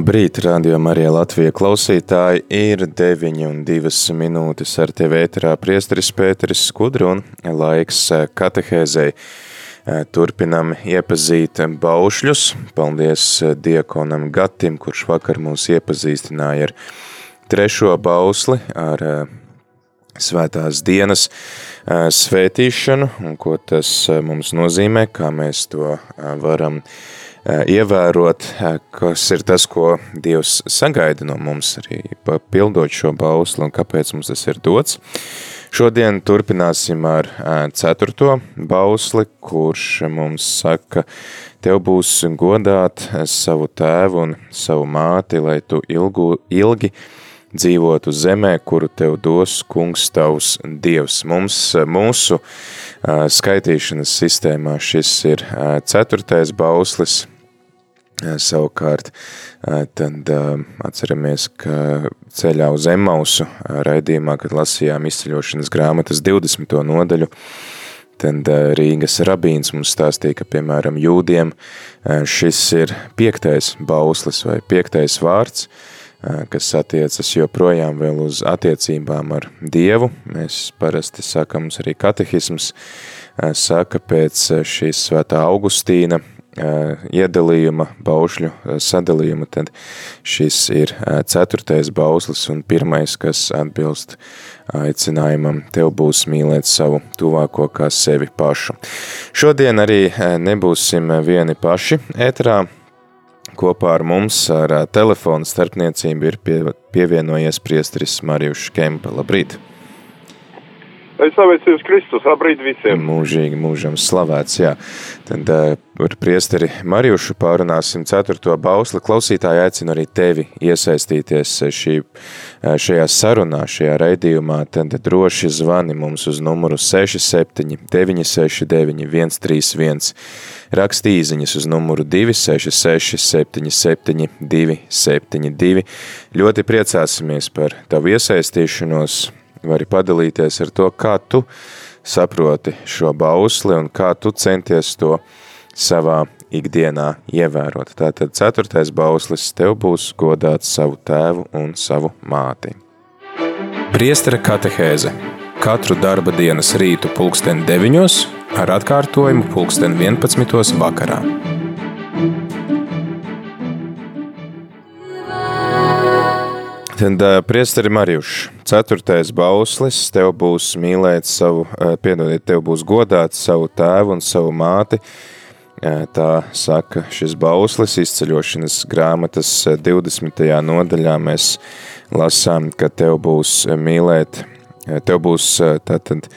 Labrīt, radio Marija Latvija klausītāji. Ir 9 un 2 minūtes ar tevi ēterā priesteris Pēteris Skudru un laiks eh, katehēzei. Eh, turpinam iepazīt baušļus. Paldies eh, diekonam Gatim, kurš vakar mūs iepazīstināja ar trešo bausli, ar svētās dienas svētīšanu un ko tas mums nozīmē, kā mēs to varam izdarīt ievērot, kas ir tas, ko Dievs sagaida no mums arī pildot šo bauslu un kāpēc mums tas ir dots. Šodien turpināsim ar ceturto bausli, kurš mums saka, tev būs godāt savu tēvu un savu māti, lai tu ilgu, ilgi dzīvotu zemē, kuru tev dos kungs tavs dievs. Mums, mūsu skaitīšanas sistēmā šis ir ceturtais bauslis, Savukārt, tad atceramies, ka ceļā uz Emausu raidījumā, kad lasījām izceļošanas grāmatas 20. nodaļu, tad Rīgas rabīns mums stāstīja, ka, piemēram, jūdiem šis ir piektais bauslis vai piektais vārds, kas attiecas joprojām vēl uz attiecībām ar Dievu. Mēs parasti sakam, mums arī katehisms saka pēc šīs svētā Augustīna iedalījuma, baušļu sadalījuma, tad šis ir ceturtais bauslis un pirmais, kas atbilst aicinājumam, tev būs mīlēt savu tuvāko kā sevi pašu. Šodien arī nebūsim vieni paši ēterā, kopā ar mums ar telefonu starpniecību ir pie, pievienojies priesteris Marijuš Kempa. Labrīt! Es slavēts Jēzus Kristus, labrīt visiem. Mūžīgi, mūžam slavēts, jā. Tad uh, ar priesteri Marijušu pārunāsim ceturto bausli. Klausītāji aicinu arī tevi iesaistīties šī, šajā sarunā, šajā raidījumā. Tad droši zvani mums uz numuru 67 969 131. Raksti īziņas uz numuru 266 77 272. Ļoti priecāsimies par tavu iesaistīšanos vari padalīties ar to, kā tu saproti šo bausli un kā tu centies to savā ikdienā ievērot. Tātad ceturtais bauslis tev būs godāts savu tēvu un savu māti. Priestera katehēze katru darba dienas rītu pulksten 9 ar atkārtojumu pulksten 11 vakarā. Tad, priesteri Marijuš, ceturtais bauslis, tev būs mīlēt savu, piedodiet, tev būs godāt savu tēvu un savu māti. Tā saka šis bauslis izceļošanas grāmatas 20. nodaļā mēs lasām, ka tev būs mīlēt, tev būs tātad,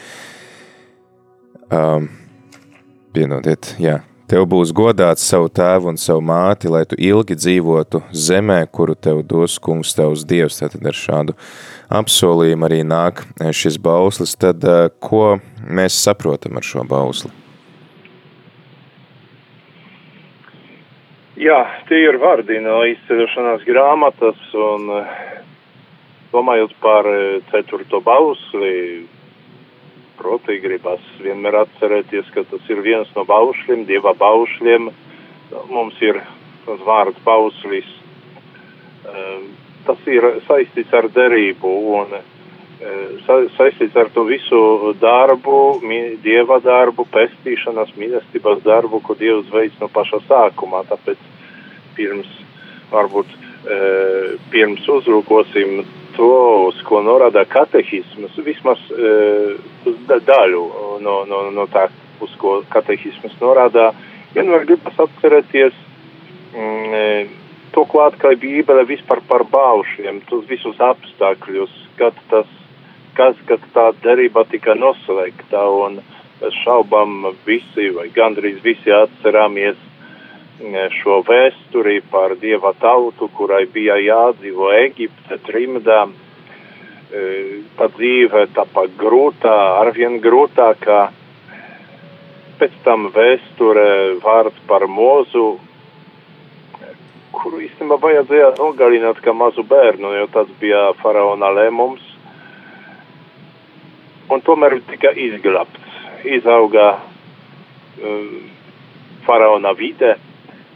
um, piedodiet, jā, Tev būs godāts savu tēvu un savu māti, lai tu ilgi dzīvotu zemē, kuru tev dos kungs tavs dievs. Tātad ar šādu apsolījumu arī nāk šis bauslis. Tad eh, ko mēs saprotam ar šo bausli? Jā, tie ir vārdi no izceļošanās grāmatas un eh, domājot par eh, ceturto bausli, Proti, gribas vienmēr atcerēties, ka tas ir viens no baušļiem, dieva baušļiem. Mums ir tas vārds bauslis. Ehm, tas ir saistīts ar derību un ehm, saistīts ar to visu darbu, dieva darbu, pestīšanas, mīlestības darbu, ko Dievs veids no paša sākumā. Tāpēc pirms, varbūt, ehm, pirms uzrūkosim to, uz ko norāda katehisms, vismaz e, daļu no, no, no tā, uz ko katehisms norāda, vienmēr gribas atcerēties mm, e, to klāt, ka Bībele vispār par baušļiem, tos visus apstākļus, kad tas, kas, kad tā derība tika noslēgta un šaubam visi vai gandrīz visi atcerāmies šo vēsturi par dieva tautu, kurai bija jādzīvo Eģipte trimdā. Tā dzīve tapa grūtā, arvien grūtākā. Pēc tam vēsture vārds par mūzu, kuru īstenībā vajadzēja nogalināt kā mazu bērnu, jo tas bija faraona lēmums. Un tomēr tika izglābts, izauga um, faraona vide,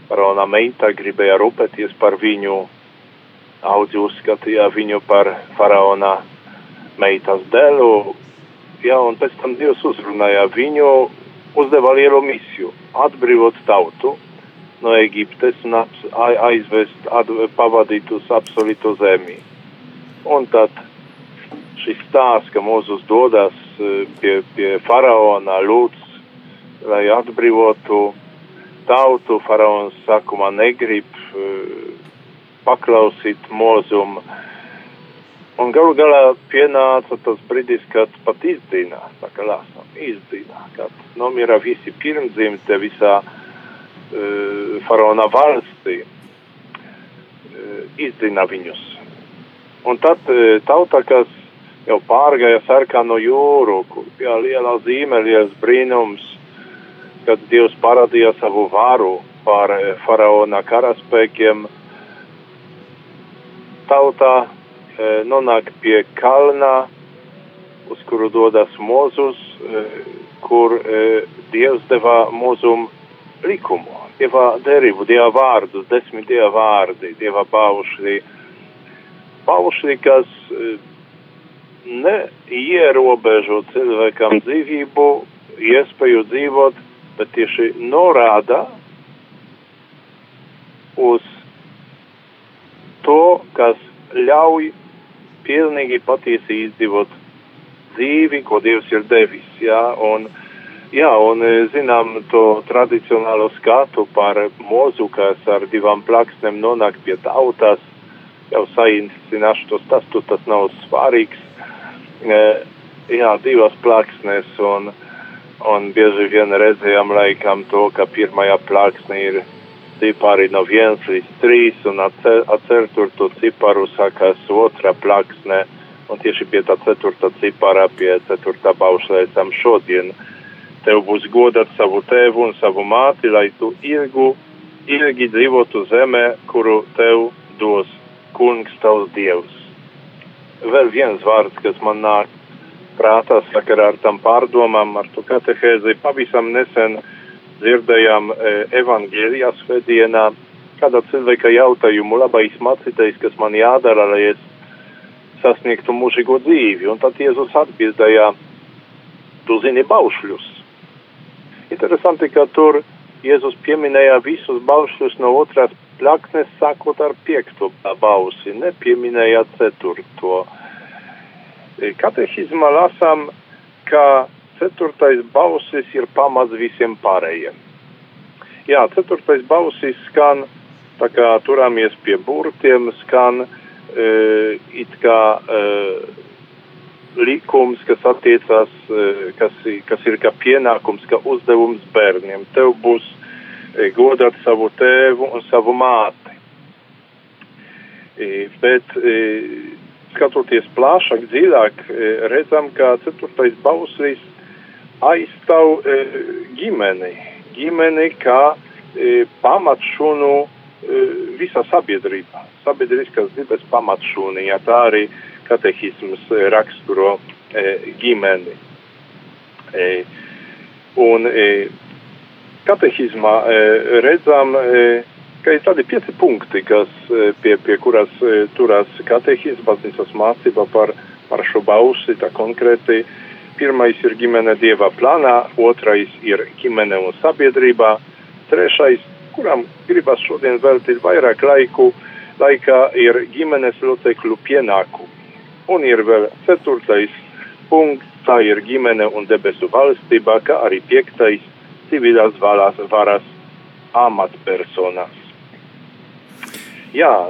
faraona gribēja rūpēties par viņu, audzi uzskatīja viņu par faraona meitas dēlu, jā, un pēc tam Dievs uzrunāja viņu, uzdeva lielu misiju - atbrīvot tautu no Eģiptes un aizvest, pavadīt uz absolūtu zemi. Un tad šis stāsts, ka Mūzus dodas pie, pie faraona lūdz, lai atbrīvotu tautu, faraons sākumā negrib paklausīt mūzumu. Un galu galā pienāca tas brīdis, kad pat izdzīnā, tā kā lāsam, izdzīnā, kad nomira visi pirmdzimte visā uh, faraona valstī, uh, izdzīnā viņus. Un tad uh, tauta, kas jau pārgāja sarkano jūru, kur bija liela zīme, liels brīnums, kad Dievs parādīja savu varu pār faraona karaspēkiem, tauta nonāk pie kalna, uz kuru dodas Mozus, kur Dievs deva mūzum likumu, Dieva derību, Dieva vārdus, desmit Dieva vārdi, Dieva paušļi, paušļi, kas neierobežo cilvēkam dzīvību, iespēju dzīvot, bet tieši norāda uz to, kas ļauj pilnīgi patiesi izdzīvot dzīvi, ko Dievs ir devis. Jā, un, jā, un zinām to tradicionālo skatu par mozu, kas ar divām plaksnēm nonāk pie tautas, jau saīsināšu tos tas, tu tas nav svarīgs. Jā, divas plaksnes un, un bieži vien redzējām laikam to, ka pirmajā plaksne ir cipari no 1 līdz 3 un ar ceturto ciparu sākās otra plaksne un tieši pie tā ceturta cipara pie ceturtā baušļa esam šodien. Tev būs godāt savu tēvu un savu māti, lai tu ilgu, ilgi dzīvotu zemē, kuru tev dos kungs tavs dievs. Vēl viens vārds, kas man nāk prātā sakarā ar tam pārdomām, ar to katehēzi pavisam nesen dzirdējām e, evangēlijā svētdienā kāda cilvēka jautājumu labais mācītājs, kas man jādara, lai es sasniegtu mūžīgo dzīvi. Un tad Jēzus atbildēja, tu zini baušļus. Interesanti, ka tur Jēzus pieminēja visus baušļus no otras plaknes, sākot ar piekto bausi, nepieminēja ceturto. Katehizmā lasām, ka ceturtais bausis ir pamats visiem pārējiem. Jā, ceturtais bausis skan, tā kā turāmies pie burtiem, skan e, it kā e, likums, kas attiecās, e, kas, kas ir kā pienākums, kā uzdevums bērniem. Tev būs e, godāt savu tēvu un savu māti. E, bet, e, skatoties plašāk, dziļāk, e, redzam, ka ceturtais bausis aizstāv e, ģimeni, ģimeni kā e, pamatšunu visā sabiedrībā, sabiedriskās dzīves pamatšūni, ja tā arī katehisms raksturo e, ģimeni. E, un e, katehismā e, redzam, e, ka ir tādi pieci punkti, kas, e, pie, pie kuras e, turās katehisms, baznīcas mācība par, par šo bausi, tā konkrēti, Pirmais ir ģimene dieva plānā, otrais ir ģimene un sabiedrībā, trešais, kuram gribas šodien veltīt vairāk laiku, laikā ir ģimenes locekļu pienākumi. Un ir vēl ceturtais punkts, tā ir ģimene un debesu valstība, kā arī piektais civilās varas, varas amatpersonas. Jā,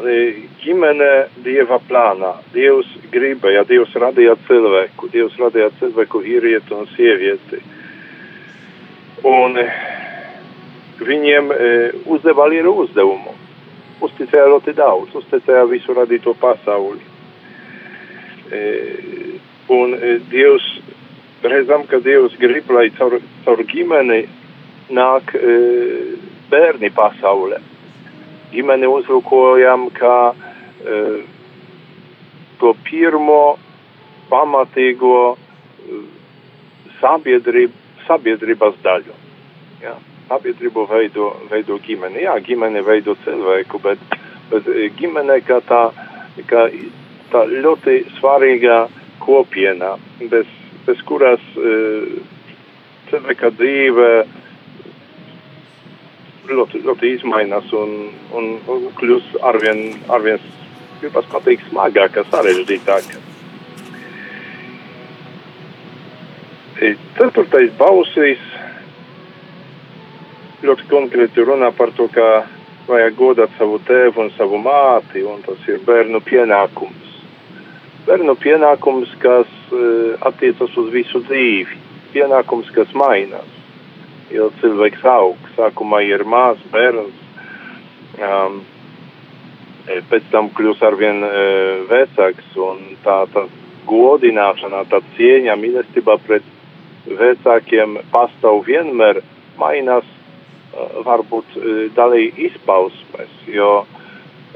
ģimene Dieva plānā. Dievs gribēja, Dievs radīja cilvēku, Dievs radīja cilvēku vīrieti un sievieti. Un viņiem e, uzdeva lielu uzdevumu. Uzticēja ļoti daudz, uzticēja visu radīto pasauli. E, un e, Dievs, redzam, ka Dievs grib, lai caur, caur ģimeni nāk e, bērni pasaulē. Ģimeni uzlūkojam, kā e, to pirmo pamatīgo e, sabiedrīb, sabiedrības daļu. Ja? Sabiedrību veido, veido ģimene. Jā, ģimene veido cilvēku, bet, bet ģimene kā tā, kā tā ļoti svarīga kopiena, bez, bez kuras e, cilvēka dzīve ļoti, ļoti izmainās un, un, un kļūst arvien, arvien, gribas pateikt, smagāka, sarežģītāka. E, ceturtais bausīs ļoti konkrēti runā par to, ka vajag godāt savu tēvu un savu māti, un tas ir bērnu pienākums. Bērnu pienākums, kas uh, attiecas uz visu dzīvi, pienākums, kas mainās. Jo cilvēks aug, sākumā ir maz bērns, um, pēc tam kļūs arvien uh, vecāks, un tā, tā godināšana, tā cieņa, mīlestība pret vecākiem pastāv vienmēr mainās Eh, varbūt eh, dalīja izpausmes, jo,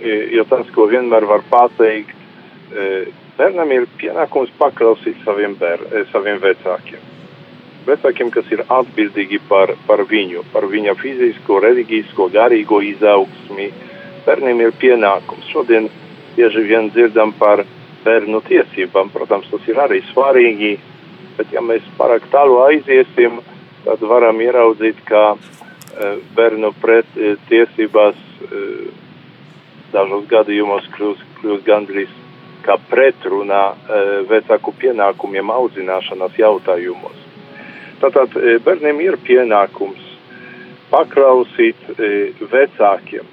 eh, jo tas, ko vienmēr var pateikt, bērnam ir pienākums paklausīt saviem, bēr, saviem vecākiem. Vecākiem, kas ir atbildīgi par, par viņu, par viņa fizisko, reliģisko, garīgo izaugsmi, bērniem ir pienākums. Šodien bieži vien dzirdam par bērnu tiesībām, protams, tas ir arī svarīgi, bet ja mēs pārāk tālu aiziesim, tad varam ieraudzīt, ka Eh, bērnu pret eh, tiesībās eh, dažos gadījumos kļūst, kļūst gandrīz kā pretrunā vecāku pienākumiem audzināšanas jautājumos. Tātad bērniem ir pienākums paklausīt vecākiem.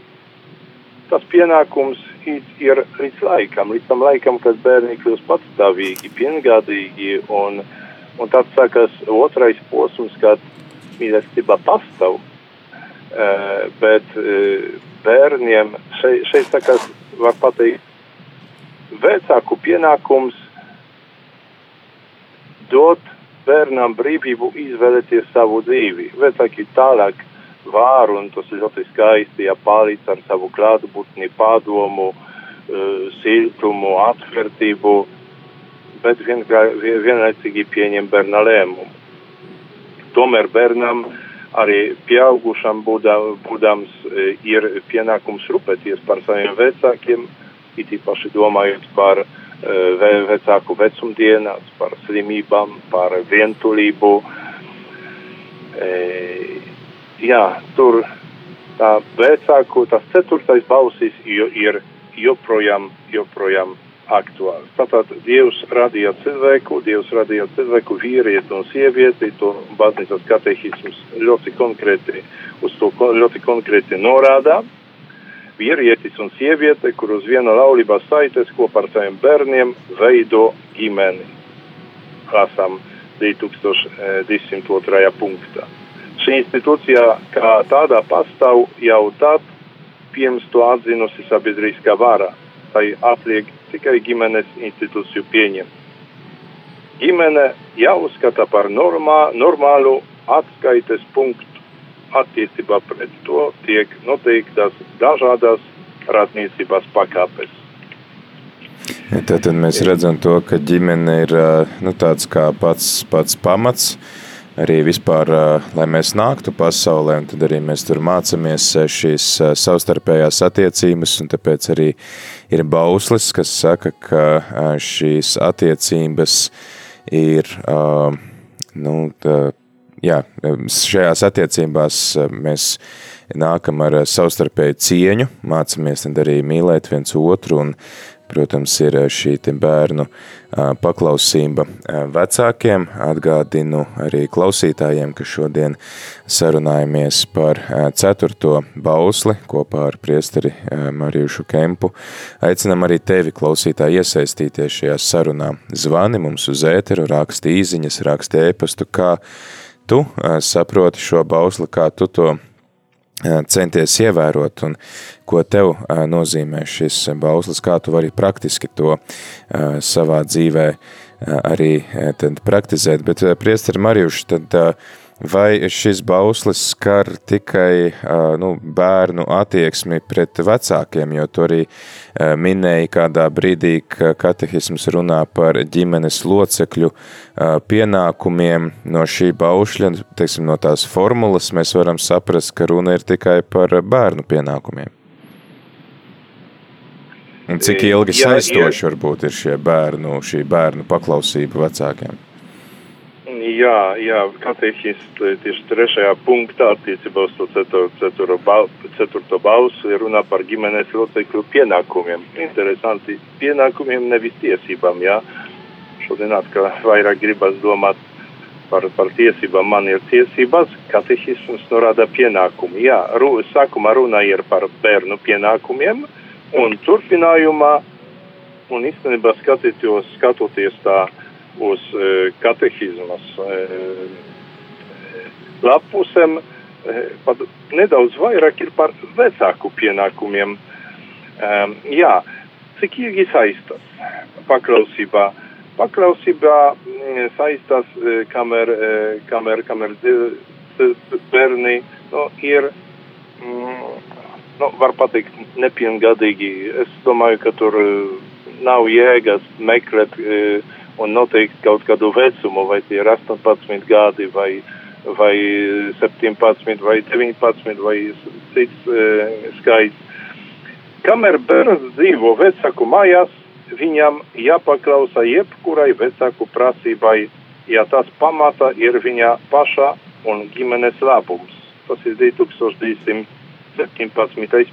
Tas pienākums ir līdz laikam, līdz tam laikam, kad bērni kļūst patstāvīgi, piengādīgi, un, un tad sākas otrais posms, kad mīlestība pastāv Eh, bet eh, bērniem šeit, šeit kā var pateikt, vecāku pienākums dot bērnam brīvību izvēlēties savu dzīvi. Vecāki tālāk var, un tas ir ļoti skaisti, ja palīdz ar savu klātbūtni, padomu, uh, siltumu, atvērtību, bet vienlaicīgi pieņem bērna lēmumu. Tomēr bērnam arī pieaugušam būdams e, ir pienākums rūpēties par saviem vecākiem, it īpaši domājot par e, vecāku vecumdienās, par slimībām, par vientulību. E, jā, tur tā vecāku, tas ceturtais balsis ir joprojām, joprojām aktuāls. Tātad Dievs radīja cilvēku, Dievs radīja cilvēku vīrieti un sievieti, to baznīcas katehisms ļoti konkrēti, uz to ļoti konkrēti norādā. Vīrietis un sieviete, kur uz viena laulībā saites kopā ar saviem bērniem veido ģimeni. Esam 2202. punktā. Šī institūcija kā tādā pastāv jau tad, pirms to atzinusi sabiedriskā vara. Tai atliek tikai ģimenes institūciju pieņemt. Ģimene jāuzskata par normā, normālu atskaites punktu. Attiecībā pret to tiek noteiktas dažādas radniecības pakāpes. Tad, tad mēs redzam to, ka ģimene ir nu, tāds kā pats, pats pamats, arī vispār, lai mēs nāktu pasaulē, un tad arī mēs tur mācamies šīs savstarpējās attiecības, un tāpēc arī ir bauslis, kas saka, ka šīs attiecības ir, nu, tā, jā, šajās attiecībās mēs nākam ar savstarpēju cieņu, mācamies arī mīlēt viens otru un protams, ir šī bērnu paklausība vecākiem. Atgādinu arī klausītājiem, ka šodien sarunājamies par ceturto bausli kopā ar priesteri Marijušu Kempu. Aicinam arī tevi, klausītāji, iesaistīties šajā sarunā. Zvani mums uz ēteru, raksti īziņas, raksti ēpastu, kā tu saproti šo bausli, kā tu to centies ievērot un ko tev nozīmē šis bauslis, kā tu vari praktiski to savā dzīvē arī tad praktizēt. Bet priesteri Marijuši, tad vai šis bauslis skar tikai nu, bērnu attieksmi pret vecākiem, jo tu arī minēji kādā brīdī, ka katehisms runā par ģimenes locekļu pienākumiem no šī baušļa, teiksim, no tās formulas mēs varam saprast, ka runa ir tikai par bērnu pienākumiem. Un cik ilgi jā, saistoši jā. varbūt ir šie bērnu, šī bērnu paklausība vecākiem? Jā, jā, katehis tieši trešajā punktā attiecībā uz to ceturto, ceturto balsu runā par ģimenes locekļu pienākumiem. Interesanti, pienākumiem nevis tiesībām, jā. Šodien atkal vairāk gribas domāt par, par tiesībām. Man ir tiesības, katehisms norāda pienākumi. Jā, ru, sākumā runa ir par bērnu pienākumiem un turpinājumā, un īstenībā skatīties, skatoties tā, uz e, katehizmas e, lapusēm, e, pat nedaudz vairāk ir par vecāku pienākumiem. Jā, cik ilgi saistās paklausībā? Paklausībā saistās, kamēr, kamēr, kamēr bērni nu, ir, nu, var pateikt, nepilngadīgi. Es domāju, ka tur nav jēgas meklēt uh, un noteikti kaut kādu vecumu, vai tie ir 18 gadi, vai, vai 17, vai 19, vai cits e, skaits. Kamēr bērns dzīvo vecāku mājās, viņam jāpaklausa jebkurai vecāku prasībai, ja tas pamata ir viņa paša un ģimenes labums. Tas ir 2217.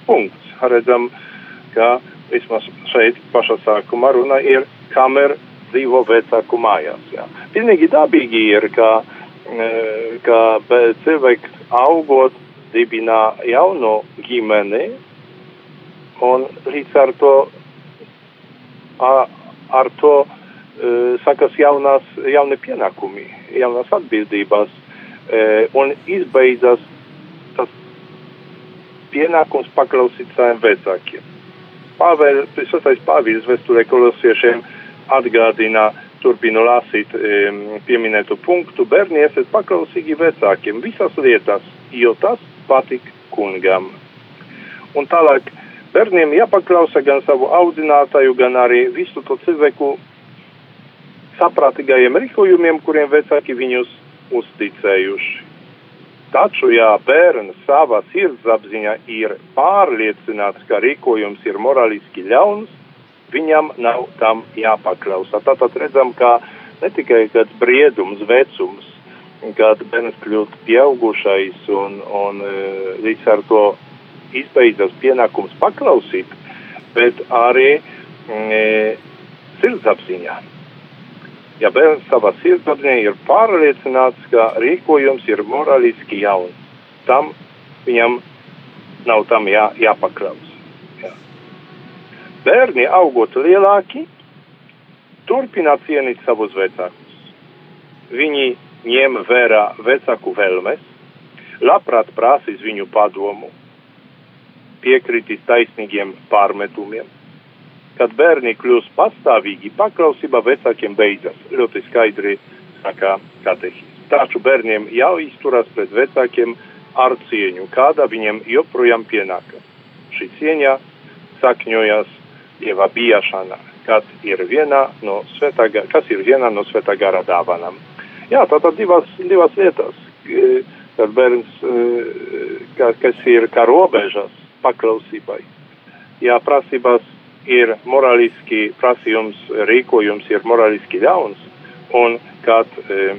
punkts. Redzam, ka vismaz šeit pašā sākumā runa ir, kamēr dzīvo vecāku mājās. Jā. Pilnīgi dabīgi ir, ka, e, ka cilvēks augot dibinā jaunu ģimeni un līdz ar to, ar to e, sakas jaunās, jauni pienākumi, jaunās atbildības e, un izbeidzas tas pienākums paklausīt saviem vecākiem. Pāvēl, sastais Pāvils vēsturē kolosiešiem atgādina, turpinu lasīt pieminēto punktu, bērni esiet paklausīgi vecākiem visas lietas, jo tas patik kungam. Un tālāk bērniem jāpaklausa gan savu audzinātāju, gan arī visu to cilvēku saprātīgajiem rīkojumiem, kuriem vecāki viņus uzticējuši. Taču, ja bērns savā sirdsapziņā ir pārliecināts, ka rīkojums ir morāliski ļauns, viņam nav tam jāpaklausa. Tātad redzam, ka ne tikai kāds briedums, vecums, kad bērns kļūst pieaugušais un, un e, līdz ar to izbeidzas pienākums paklausīt, bet arī e, sirdsapziņā. Ja bērns savā sirdsapziņā ir pārliecināts, ka rīkojums ir morāliski jauns, tam viņam nav tam jā, jāpaklaus. Bērni augot lielāki, turpina cienīt savus vecākus. Viņi ņem vērā vecāku vēlmes, labprāt prasīs viņu padomu, piekritīs taisnīgiem pārmetumiem. Kad bērni kļūst pastāvīgi, paklausība vecākiem beidzas, ļoti skaidri saka katehīs. Taču bērniem jāizturas pret vecākiem ar cieņu, kāda viņiem joprojām pienākas. Šī cieņa sakņojas Dieva bijāšana, kas ir viena no svētā, kas ir viena no svētā gara dāvanām. Jā, tātad divas, divas lietas, kad bērns, kas ir kā robežas paklausībai. Jā, prasības ir morāliski, prasījums, rīkojums ir morāliski ļauns, un kad e,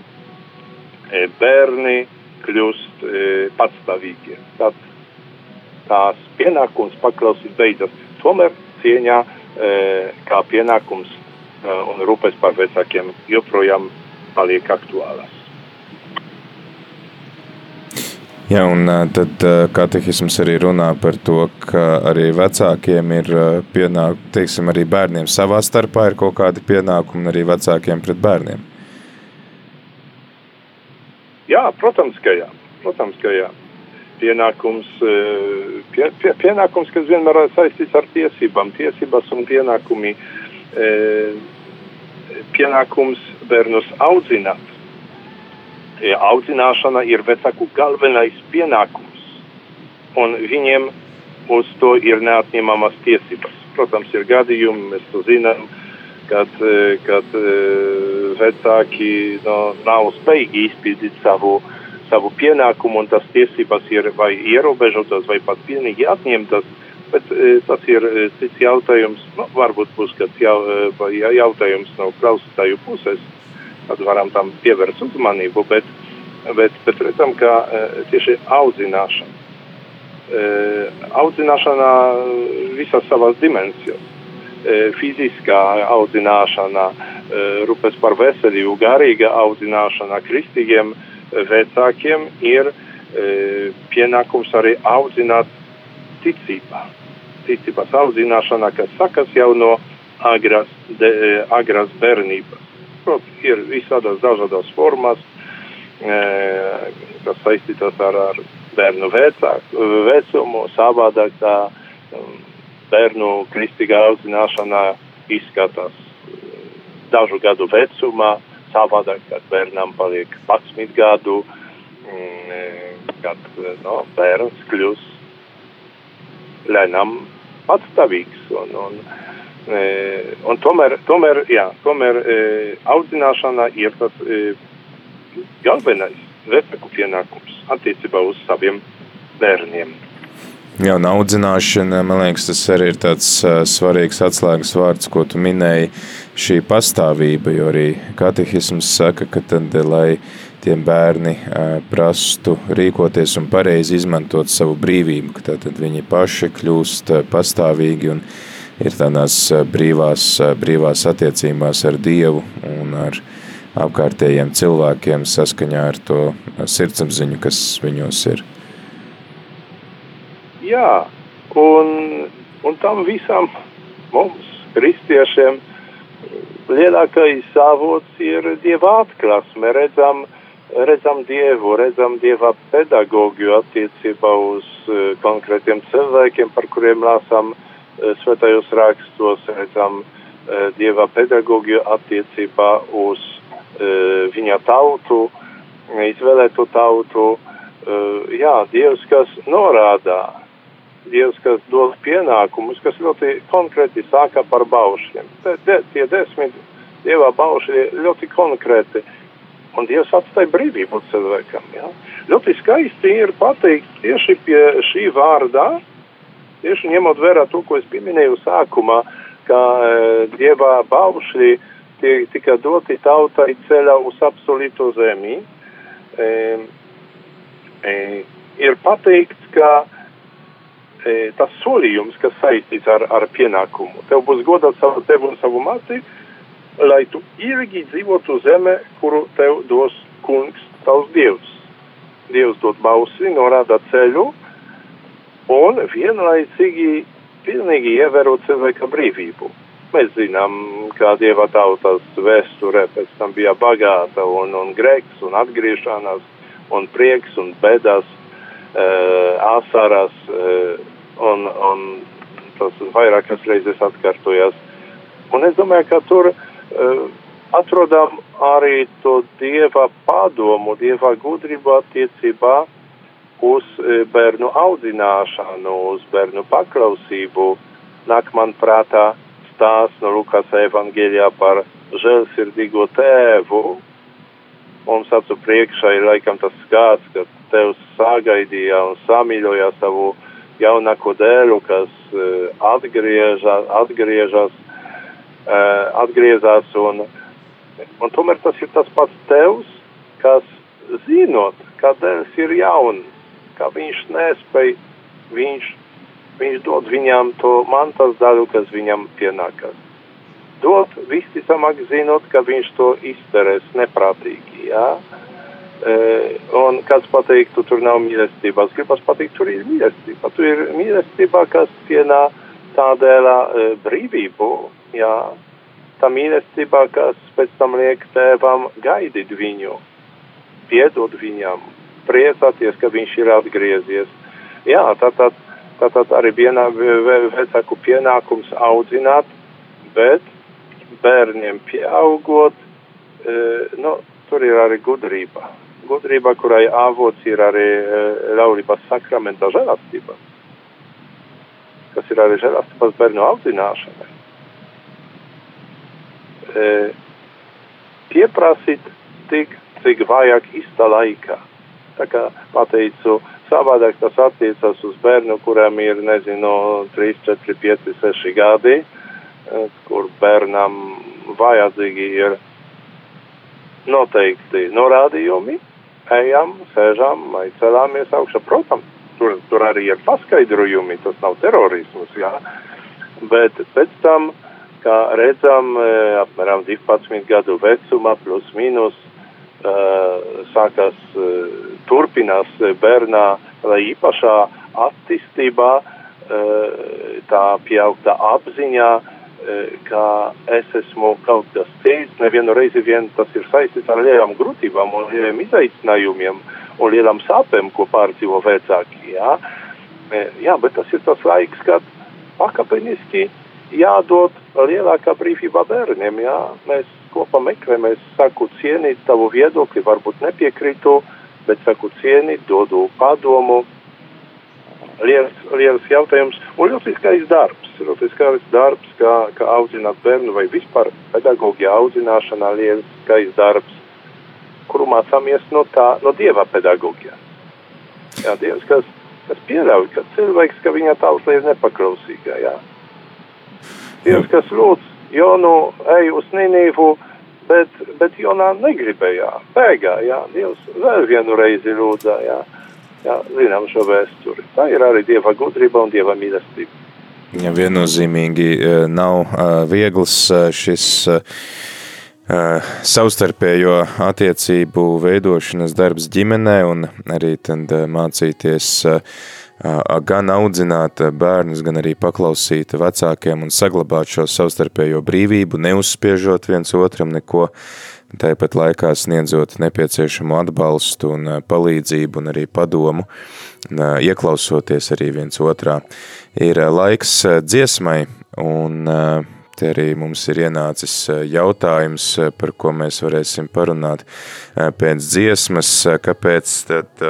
e, bērni kļūst e, patstāvīgi, tad tās pienākums paklausīt beidzas. Tomēr cieņā e, kā pienākums e, un rūpes par vecākiem joprojām paliek aktuālas. Jā, un e, tad katehisms arī runā par to, ka arī vecākiem ir pienāk, teiksim, arī bērniem savā starpā ir kaut kādi pienākumi, arī vecākiem pret bērniem. Jā, protams, ka jā. Protams, ka jā. Pienākums, pie, pie, pienākums, kas vienmēr ir saistīts ar tiesībām, tiesības un pienākumi, pienākums bērnus audzināt. Audzināšana ir vecāku galvenais pienākums, un viņiem uz to ir neatņemamas tiesības. Protams, ir gadījumi, mēs to zinām, kad, kad vecāki no, nav spējīgi izpildīt savu uh, savu pienākumu, un tas tiesības ir vai ierobežotas, vai pat pilnīgi atņemtas. Bet e, tas ir e, cits jautājums. Nu, varbūt būs kāds jau, e, jautājums no klausītāju puses, tad varam tam pievērst uzmanību. Bet, bet, bet redzam, ka tieši audzināšana. Audzināšana visās savās dimensijās. Fiziskā audzināšana, rūpes par veselību, garīga audzināšana, kristīgiem vecākiem ir e, pienākums arī audzināt ticībā. Ticības audzināšana, kas sakas jau no agras, de, e, agras bērnības. Protams, ir visādas dažādas formas, e, kas saistītas ar, ar bērnu vecāku, vecumu, savādāk tā bērnu kristīgā audzināšana izskatās dažu gadu vecumā, savādāk, kad bērnam paliek 11 gadu, mm, kad no, bērns kļūs lēnām patstāvīgs. Un, un, e, un tomēr, tomēr, jā, tomēr e, audzināšana ir tas e, galvenais vecāku pienākums attiecībā uz saviem bērniem. Jā, un audzināšana, man liekas, tas arī ir tāds uh, svarīgs atslēgas vārds, ko tu minēji, šī pastāvība, jo arī katehisms saka, ka tad, lai tie bērni uh, prastu rīkoties un pareizi izmantot savu brīvību, ka tad viņi paši kļūst uh, pastāvīgi un ir tādās brīvās, brīvās attiecībās ar Dievu un ar apkārtējiem cilvēkiem saskaņā ar to sirdsapziņu, kas viņos ir. Jā, un, un tam visam mums, kristiešiem, lielākais avots ir dieva atklāsme. Redzam, redzam dievu, redzam dieva pedagogiju attiecībā uz uh, konkrētiem cilvēkiem, par kuriem lasām uh, svētajos rakstos, redzam uh, dieva pedagogiju attiecībā uz viņa tautu, izvēlēto tautu. Jā, Dievs, kas norādā, Dievs, kas dod pienākumus, kas ļoti konkrēti sāka par baušļiem. De, tie desmit Dieva baušļi ļoti konkrēti. Un Dievs atstāja brīvību cilvēkam. Ja? Ļoti skaisti ir pateikt tieši pie šī vārdā, tieši ņemot vērā to, ko es pieminēju sākumā, ka e, Dieva baušļi tiek tika doti tautai ceļā uz absolūto zemi. E, e, ir pateikts, ka tas solījums, kas saistīts ar, ar pienākumu. Tev būs godāt savu tevu un savu māti, lai tu ilgi dzīvotu zeme, kuru tev dos kungs, tavs dievs. Dievs dod bausi, norāda ceļu un vienlaicīgi pilnīgi ievēro cilvēka brīvību. Mēs zinām, kā dieva tautas vēsture pēc tam bija bagāta un, un grēks un atgriešanās un prieks un bedas, uh, asaras, uh, un, un tas vairākas reizes atkārtojas. Un es domāju, ka tur uh, atrodam arī to dieva padomu, dieva gudrību attiecībā uz uh, bērnu audzināšanu, uz bērnu paklausību. Nāk man prātā stāsts no Lukas evanģēlijā par žēlsirdīgo tēvu. Mums acu priekšā ir laikam tas skats, ka tevs sagaidīja un samīļoja savu jaunāko dēlu, kas uh, atgriežas, atgriežas, uh, atgriezās un, un tomēr tas ir tas pats tevs, kas zinot, ka dēls ir jauns, ka viņš nespēj, viņš, viņš dod viņam to mantas daļu, kas viņam pienākas. Dod visticamāk zinot, ka viņš to izterēs neprātīgi, jā. Ja? Uh, un kāds pateiktu, tur nav mīlestības. Gribas pateikt, tur ir mīlestība. Tur ir mīlestība, kas cienā tādēļ uh, brīvību, jā. Tā mīlestība, kas pēc tam liek tēvam gaidīt viņu, piedot viņam, priecāties, ka viņš ir atgriezies. Jā, tātad, tātad arī vienā vecāku pienākums audzināt, bet bērniem pieaugot, e, nu, tur ir arī gudrība. Gudrība, kurai avots ir arī e, laulības sakramenta žēlastība, kas ir arī žēlastības bērnu audzināšanai. E, pieprasīt tik, cik vajag īsta laikā. Tā kā pateicu, savādāk tas attiecas uz bērnu, kuram ir, nezinu, 3, 4, 5, 6 gadi, eh, kur bērnam vajadzīgi ir noteikti norādījumi, ejam, sēžam vai celāmies augšā. Protams, tur, tur arī ir paskaidrojumi, tas nav terorisms, jā. Bet pēc tam, kā redzam, eh, apmēram 12 gadu vecumā, plus mīnus, sākas turpinās bērnā vai īpašā attīstībā, tā pieaugta apziņā, ka es esmu kaut kas cits, nevienu reizi vien tas ir saistīts ar lielām grūtībām un lieliem izaicinājumiem un lielām sāpēm, ko pārdzīvo vecāki. Jā. jā, bet tas ir tas laiks, kad pakāpeniski jādod lielākā brīvība bērniem. Jā. Mēs kopā meklējam, es saku cienīt tavu viedokli, varbūt nepiekrītu, bet saku cienīt, dodu padomu. Liels, liels jautājums un ļoti skaists darbs. Skaists darbs, kā, kā audzināt bērnu vai vispār pedagoģija audzināšanā liels skaists darbs, kuru mācāmies no tā, no Dieva pedagoģijas. Jā, Dievs, kas, kas pieļauj, ka cilvēks, ka viņa tauta ir nepaklausīga, jā. Dievs, kas lūdz Jonu, ej uz Nīnīvu, bet, bet Jonā negribēja, bēgā, jā, Dievs vēl vienu reizi lūdzā, jā, jā, zinām šo vēsturi. Tā ir arī Dieva gudrība un Dieva mīlestība. Ja viennozīmīgi e, nav e, viegls e, šis savstarpējo attiecību veidošanas darbs ģimenē un arī tad mācīties gan audzināt bērnus, gan arī paklausīt vecākiem un saglabāt šo savstarpējo brīvību, neuzspiežot viens otram neko, tāpat laikā sniedzot nepieciešamo atbalstu un palīdzību un arī padomu, ieklausoties arī viens otrā. Ir laiks dziesmai un te arī mums ir ienācis jautājums, par ko mēs varēsim parunāt pēc dziesmas, kāpēc tad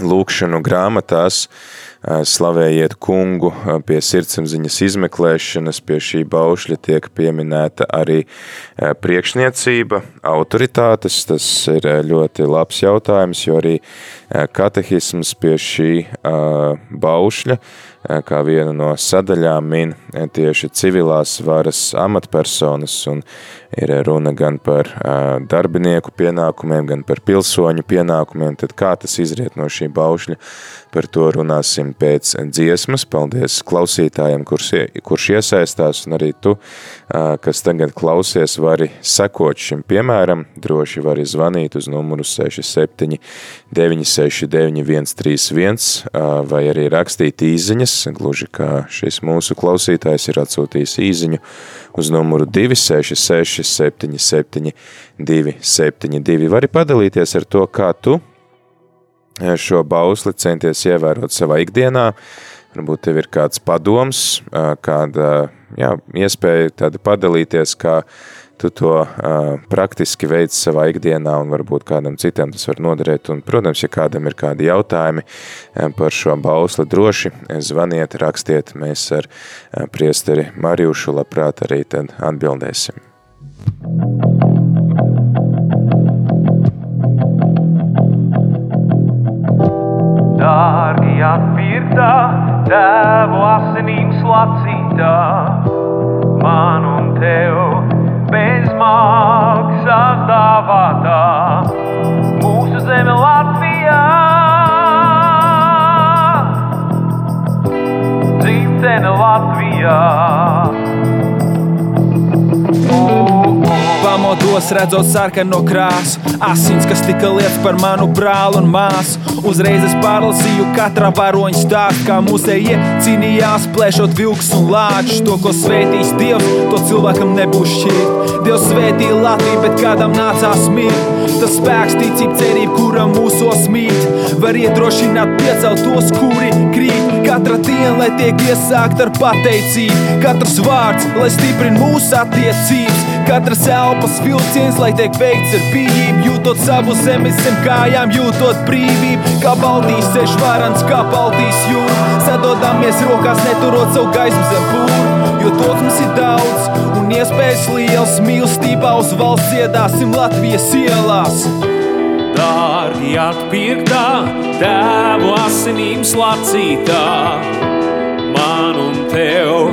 lūkšanu grāmatās slavējiet kungu pie sirdsapziņas izmeklēšanas, pie šī baušļa tiek pieminēta arī priekšniecība, autoritātes, tas ir ļoti labs jautājums, jo arī katehisms pie šī baušļa kā vienu no sadaļām min tieši civilās varas amatpersonas un ir runa gan par darbinieku pienākumiem, gan par pilsoņu pienākumiem, tad kā tas izriet no šī baušļa, par to runāsim pēc dziesmas. Paldies klausītājiem, kurš, kurš iesaistās, un arī tu, kas tagad klausies, vari sekot šim piemēram, droši vari zvanīt uz numuru 67 969 131 vai arī rakstīt īziņas, gluži kā šis mūsu klausītājs ir atsūtījis īziņu uz numuru 266 77 272. Vari padalīties ar to, kā tu eh, šo bausli centies ievērot savā ikdienā, varbūt tev ir kāds padoms, eh, kāda jā, iespēja tāda padalīties, kā tu to uh, praktiski veids savā ikdienā un varbūt kādam citam tas var noderēt. Un, protams, ja kādam ir kādi jautājumi par šo bausli droši, zvaniet, rakstiet, mēs ar priesteri Marijušu labprāt arī tad atbildēsim. Dārgi atpirktā, tēvu asinīm slacītā, man un tev bez maksas dāvātā mūsu zeme Latvijā. Dzimtene Latvijā. Pamodos redzot sarkano krāsu, asins, kas tika lietas par manu brāli un māsu Uzreiz es pārlasīju katra varoņa stāstu, kā mūsējie cīnījās, plēšot vilks un lāčus. To, ko svētīs Dievs, to cilvēkam nebūs šķirt. Dievs svētīja Latviju, bet kādam nācās mirt. Tas spēks, ticība, cerība, kuram mūsos mīt, var iedrošināt piecelt tos, kuri krīt. Katra diena, lai tiek iesākta ar pateicību, katrs vārds, lai stiprina mūsu attiecības. Katras elpas vilciens, lai tiek veikts ar pieejamību, jūtot savu zemi zem kājām, jūtot brīvību. Kā Baltijas ceļš varants, kā Baltijas jūra. Sadodamies rokās, neturot savu gaismu zem pūra. Jo to mums ir daudz un iespējas liels. Mīlestībā uz valsts iedāsim Latvijas ielās. Dārgi atpirktā, tēvu asinīm slacītā, man un tev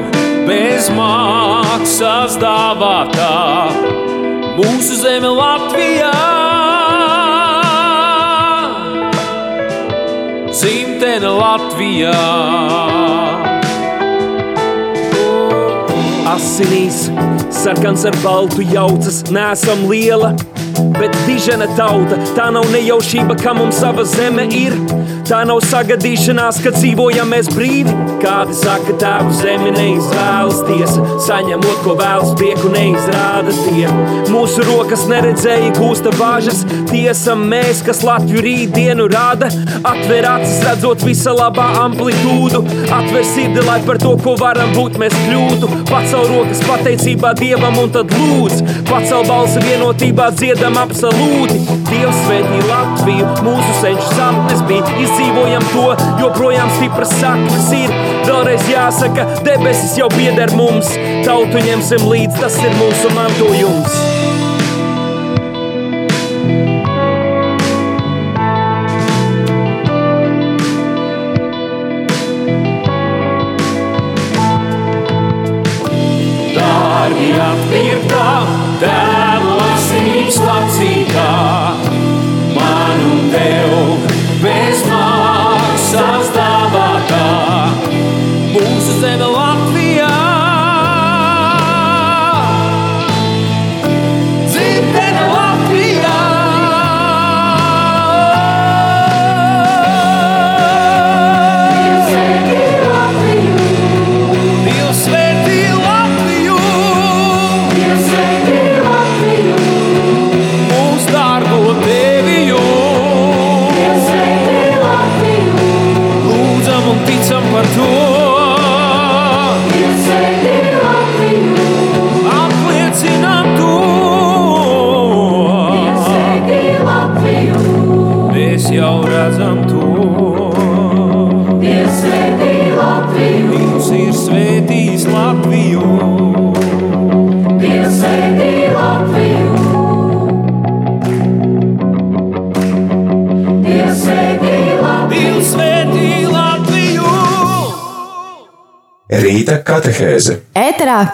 bez maksas dāvātā, mūsu zeme Latvijā. Dzimtene Latvijā. Asinīs, sarkans ar baltu jaucas, nesam liela, bet dižena tauta. Tā nav nejaušība, ka mums sava zeme ir. Tā nav sagadīšanās, ka dzīvojam mēs brīvi. Kādi saka, tēvu zemi neizvēlas tiesa, saņemot, ko vēlas, prieku neizrāda tie. Mūsu rokas neredzēja, gūsta bāžas, tiesa mēs, kas Latviju rītdienu rāda. Atver acis, redzot visa labā amplitūdu, atver sirdi, lai par to, ko varam būt, mēs kļūtu. Pacel rokas pateicībā Dievam un tad lūdz, pacel balsi vienotībā dziedam absolūti. Dievs svētī Latviju, mūsu senču sapnes bija izdzīvojam to, joprojām stipras saknes ir. Vēlreiz jāsaka, debesis jau pieder mums, tautu ņemsim līdzi, tas ir mūsu mantojums.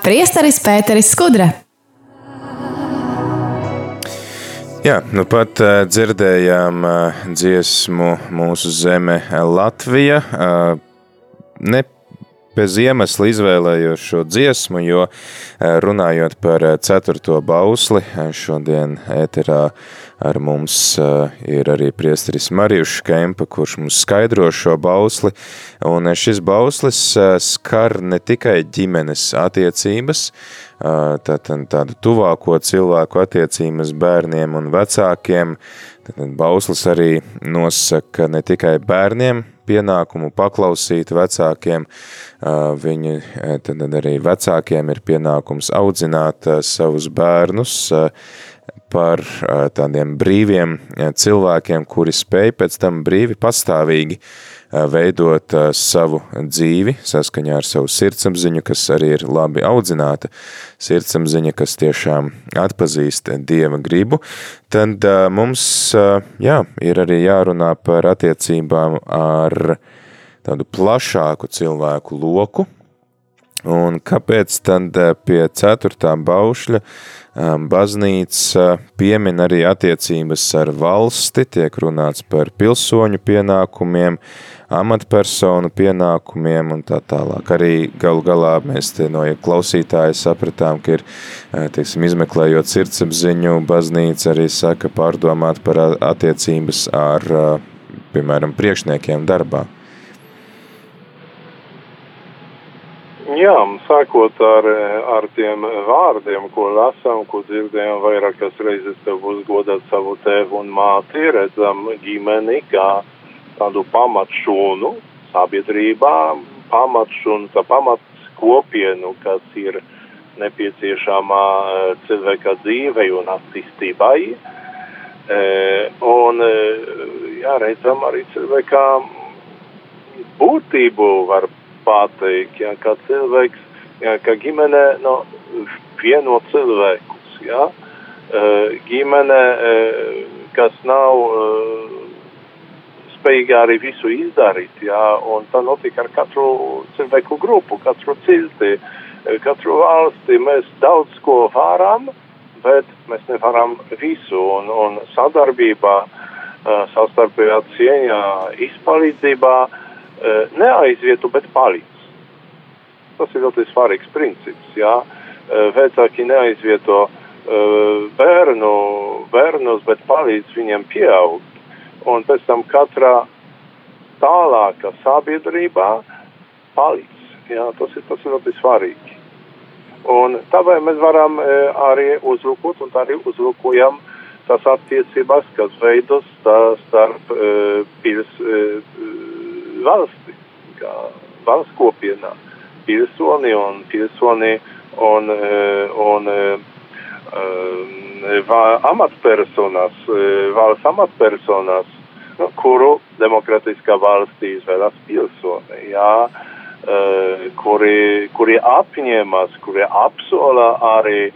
Priesteris Pēteris Skudra. Jā, nu pat uh, dzirdējām uh, dziesmu mūsu zeme Latvija. Uh, ne bez iemesla izvēlējos šo dziesmu, jo uh, runājot par uh, ceturto bausli, uh, šodien ēterā ar mums ir arī priesteris Marijušs Kempa, kurš mums skaidro šo bausli, un šis bauslis skar ne tikai ģimenes attiecības, tātad tādu tuvāko cilvēku attiecības bērniem un vecākiem, tad bauslis arī nosaka ne tikai bērniem pienākumu paklausīt vecākiem, viņi tad arī vecākiem ir pienākums audzināt savus bērnus, par tādiem brīviem cilvēkiem, kuri spēj pēc tam brīvi pastāvīgi uh, veidot savu dzīvi saskaņā ar savu sirdsapziņu, kas arī ir labi audzināta sirdsapziņa, kas tiešām atpazīst Dieva gribu, tad mums jā, ir arī jārunā par attiecībām ar tādu plašāku cilvēku loku, Un kāpēc tad pie ceturtā baušļa baznīca piemin arī attiecības ar valsti, tiek runāts par pilsoņu pienākumiem, amatpersonu pienākumiem un tā tālāk. Arī galu galā mēs te no klausītāja sapratām, ka ir, teiksim, izmeklējot sirdsapziņu, baznīca arī saka pārdomāt par attiecības ar piemēram, priekšniekiem darbā? Jā, sākot ar, ar tiem vārdiem, ko lasām, ko dzirdējām vairākas reizes, tev būs godāt savu tēvu un māti, redzam ģimeni kā tādu pamatšūnu sabiedrībā, pamatšūnu, tā pamats kopienu, kas ir nepieciešama cilvēka dzīvei un attīstībai. E, un, jā, redzam arī cilvēka būtību var pateikt, ja, kā cilvēks, ja, kā ģimene no, vieno cilvēkus, ja, uh, ģimene, uh, kas nav uh, spējīga arī visu izdarīt, ja, un tā notika ar katru cilvēku grupu, katru cilti, katru valsti, mēs daudz ko varam, bet mēs nevaram visu, un, un sadarbībā, savstarpējā cieņā, izpalīdzībā, neaizvietu, bet palīdz. Tas ir ļoti svarīgs princips. Jā. Vecāki neaizvieto bērnu, bērnus, bet palīdz viņiem pieaugt. Un pēc tam katrā tālākā sabiedrībā palīdz. Jā, tas, ir, tas ir ļoti svarīgi. Un tāpēc mēs varam arī uzlūkot, un tā arī uzlūkojam tās attiecības, kas veidos starp pils valsti, kā valsts kopienā, pilsoni un pilsoni un, un, un amatpersonas, valsts amatpersonas, nu, kuru demokratiskā valstī izvēlas pilsoni, jā, kuri, kuri apņemas, kuri apsola arī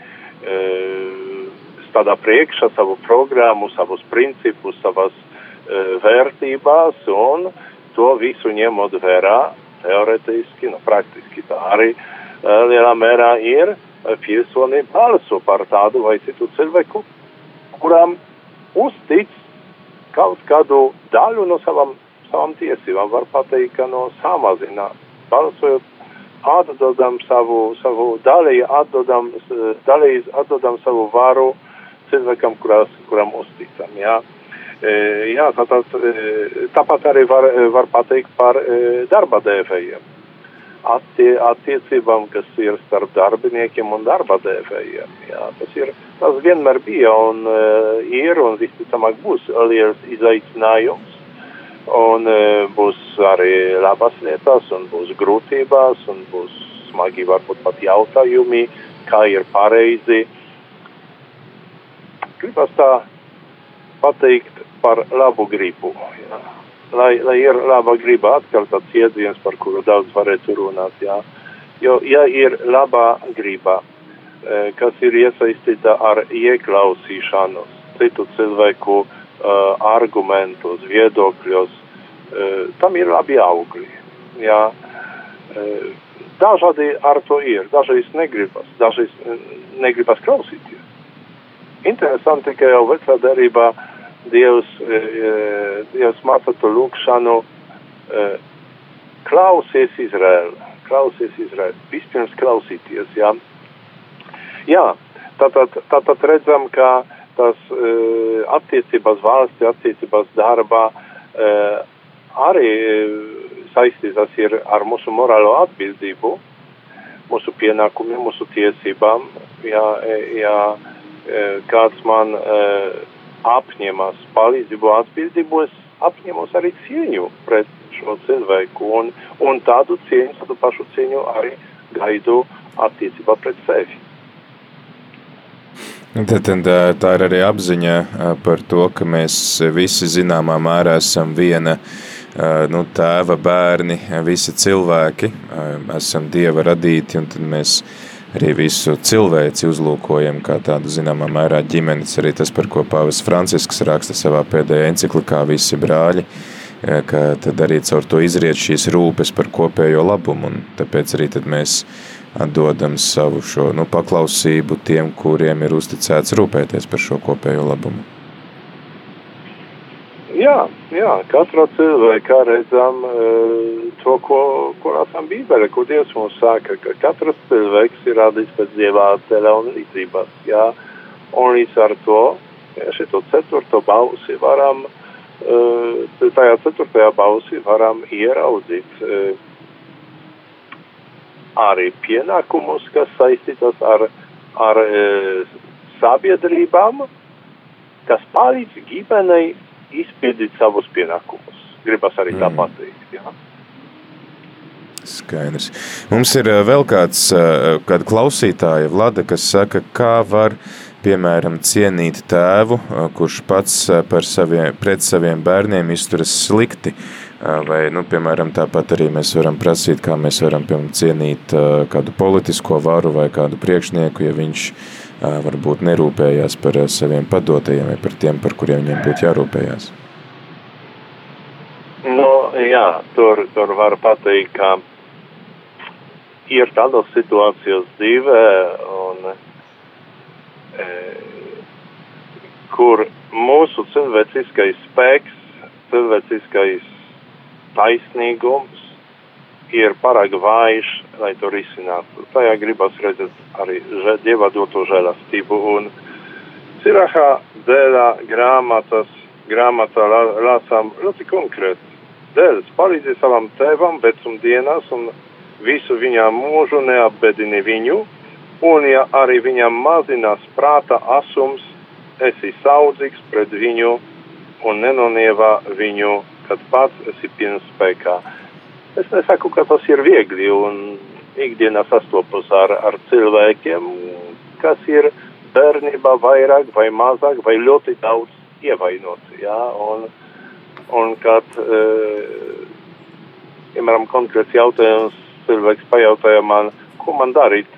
stādā priekšā savu programmu, savus principus, savas vērtībās un to visu ņemot vērā teoretiski, nu, praktiski tā arī lielā mērā ir pilsoni balso par tādu vai citu cilvēku, kuram uztic kaut kādu daļu no savam, savam tiesībām, var pateikt, ka no samazina, balsojot atdodam savu, savu daļu, atdodam, daļai atdodam savu varu cilvēkam, kuras, kuram uzticam, jā. E, jā, tātad, tāpat arī var, var pateikt par darba devējiem. Attie, attiecībām, kas ir starp darbiniekiem un darba devējiem. Jā, tas, ir, tas vienmēr bija un ir un visticamāk būs liels izaicinājums. Un būs arī labas lietas un būs grūtības un būs smagi varbūt pat jautājumi, kā ir pareizi. Gribas tā pateikt par labu gribu. Jā. Lai, lai ir laba griba, atkal tāds iedziens, par kuru daudz varētu runāt. Jā. Jo, ja ir laba griba, kas ir iesaistīta ar ieklausīšanu citu cilvēku uh, argumentos, viedokļos, uh, tam ir labi augļi. Jā. Uh, dažādi ar to ir, dažreiz negribas, dažreiz negribas klausīties. Interesanti, ka jau vecā darībā uh, Dievs, Dievs māca to lūkšanu, klausies Izraēlu, klausies Izraēlu, vispirms klausīties, jā. Jā, tātad, tātad redzam, ka tas attiecībās valsti, attiecībās darbā arī saistītas ir ar mūsu morālo atbildību, mūsu pienākumiem, mūsu tiesībām, ja, ja kāds man apņemas palīdzību atbildību, es apņemos arī cieņu pret šo cilvēku un, un tādu cieņu, tādu pašu cieņu arī gaidu attiecībā pret sevi. Tad, tad tā ir arī apziņa par to, ka mēs visi zināmā mērā esam viena nu, tēva bērni, visi cilvēki, esam Dieva radīti, un tad mēs arī visu cilvēci uzlūkojam kā tādu zināmā mērā ģimenes, arī tas, par ko Pāvis Francisks raksta savā pēdējā enciklikā visi brāļi, ka tad arī caur to izriet šīs rūpes par kopējo labumu, un tāpēc arī tad mēs atdodam savu šo nu, paklausību tiem, kuriem ir uzticēts rūpēties par šo kopējo labumu. Jā, jā, katrā cilvēkā redzam uh, to, ko, ko lasām Bībelē, ko Dievs mums saka, ka katrs cilvēks ir radīts pēc Dieva attēla un līdzības, jā, un līdz ar to, ja šito ceturto balsi varam tajā ceturtajā balsī varam ieraudzīt arī pienākumus, kas saistītas ar, ar sabiedrībām, kas palīdz ģimenei izpildīt savus pienākumus. Gribas arī tā mm. pateikt. Ja? Skaidrs. Mums ir vēl kāds, kāda klausītāja, Vlada, kas saka, kā var piemēram, cienīt tēvu, kurš pats par saviem, pret saviem bērniem izturas slikti. Vai, nu, piemēram, tāpat arī mēs varam prasīt, kā mēs varam, piemēram, cienīt kādu politisko varu vai kādu priekšnieku, ja viņš varbūt nerūpējās par saviem padotajiem vai par tiem, par kuriem viņiem būtu jārūpējās. Nu, jā, tur, tur var pateikt, ka ir tādas situācijas dzīvē, un E, kur mūsu cilvēciskais spēks, cilvēciskais taisnīgums ir pārāk vājš, lai to risinātu. Tajā gribas redzēt arī Dieva doto žēlastību. Un Sirahā dēļā grāmatas, grāmatā lasām ļoti konkrēti. Dēļ palīdzi savam tēvam vecumdienās un visu viņa mūžu neapbedini viņu, un ja arī viņam mazinās prāta asums, esi saudzīgs pret viņu un nenonievā viņu, kad pats esi pilns spēkā. Es nesaku, ka tas ir viegli un ikdienā sastopos ar, ar cilvēkiem, kas ir bērnībā vairāk vai mazāk vai ļoti daudz ievainoti. Ja? Un, un kad, e, piemēram, konkrēts jautājums, cilvēks pajautāja man, ko man darīt,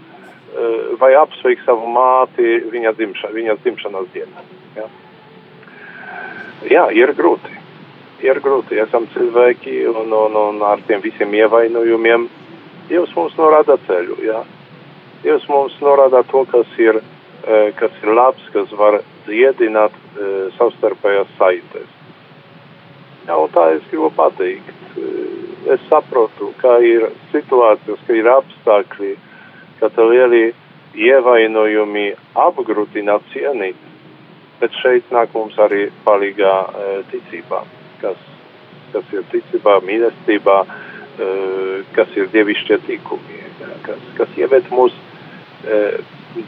Eh, vai apsveikt savu māti viņa, dzimša, viņas dzimšanas dienā. Ja? Jā, ir grūti. Ir grūti, esam cilvēki un, un, un ar tiem visiem ievainojumiem. Dievs mums norāda ceļu, jā. Dievs mums norāda to, kas ir, eh, kas ir labs, kas var dziedināt eh, savstarpējās saites. Jā, un tā es gribu pateikt. Es saprotu, ka ir situācijas, ka ir apstākļi, ka lieli ievainojumi apgrūtina cienīt, bet šeit nāk mums arī palīgā e, ticībā, kas, kas ir ticībā, mīlestībā, e, kas ir dievišķie tikumi, kas, kas ieved mūs e,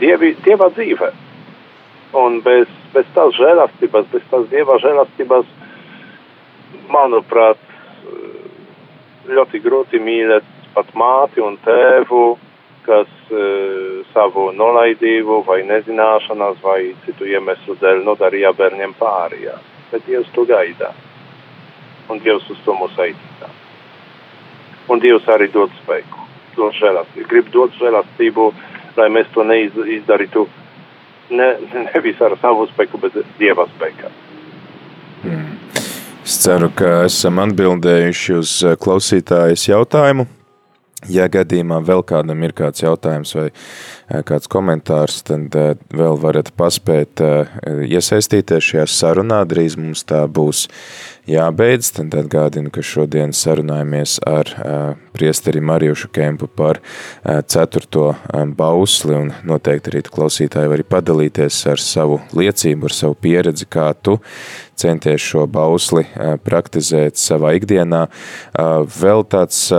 dievi, dieva dzīvē. Un bez, bez tās žēlastības, bez tās dieva žēlastības, manuprāt, ļoti grūti mīlēt pat māti un tēvu, kas e, savu nolaidību vai nezināšanas vai citu iemeslu dēļ nodarīja bērniem pāri. Jā. Bet Dievs to gaida. Un Dievs uz to mūs aicina. Un Dievs arī dod spēku, dod žēlastību. Grib dot žēlastību, lai mēs to neizdarītu ne, nevis ar savu spēku, bet Dieva spēkā. Hmm. Es ceru, ka esam atbildējuši uz klausītājas jautājumu. Ja gadījumā vēl kādam ir kāds jautājums vai eh, kāds komentārs, tad eh, vēl varat paspēt eh, iesaistīties šajā sarunā. Drīz mums tā būs jābeidz. Tad atgādinu, ka šodien sarunājamies ar priesteri Marijušu Kempu par ceturto bausli un noteikti arī klausītāji var padalīties ar savu liecību, ar savu pieredzi, kā tu centies šo bausli praktizēt savā ikdienā. Vēl tāds